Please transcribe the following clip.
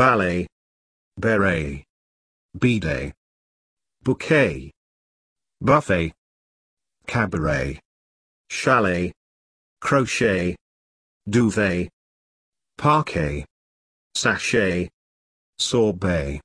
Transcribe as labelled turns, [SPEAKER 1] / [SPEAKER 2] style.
[SPEAKER 1] ballet, beret, bidet, bouquet, buffet, cabaret, chalet, crochet, duvet, parquet, sachet, sorbet.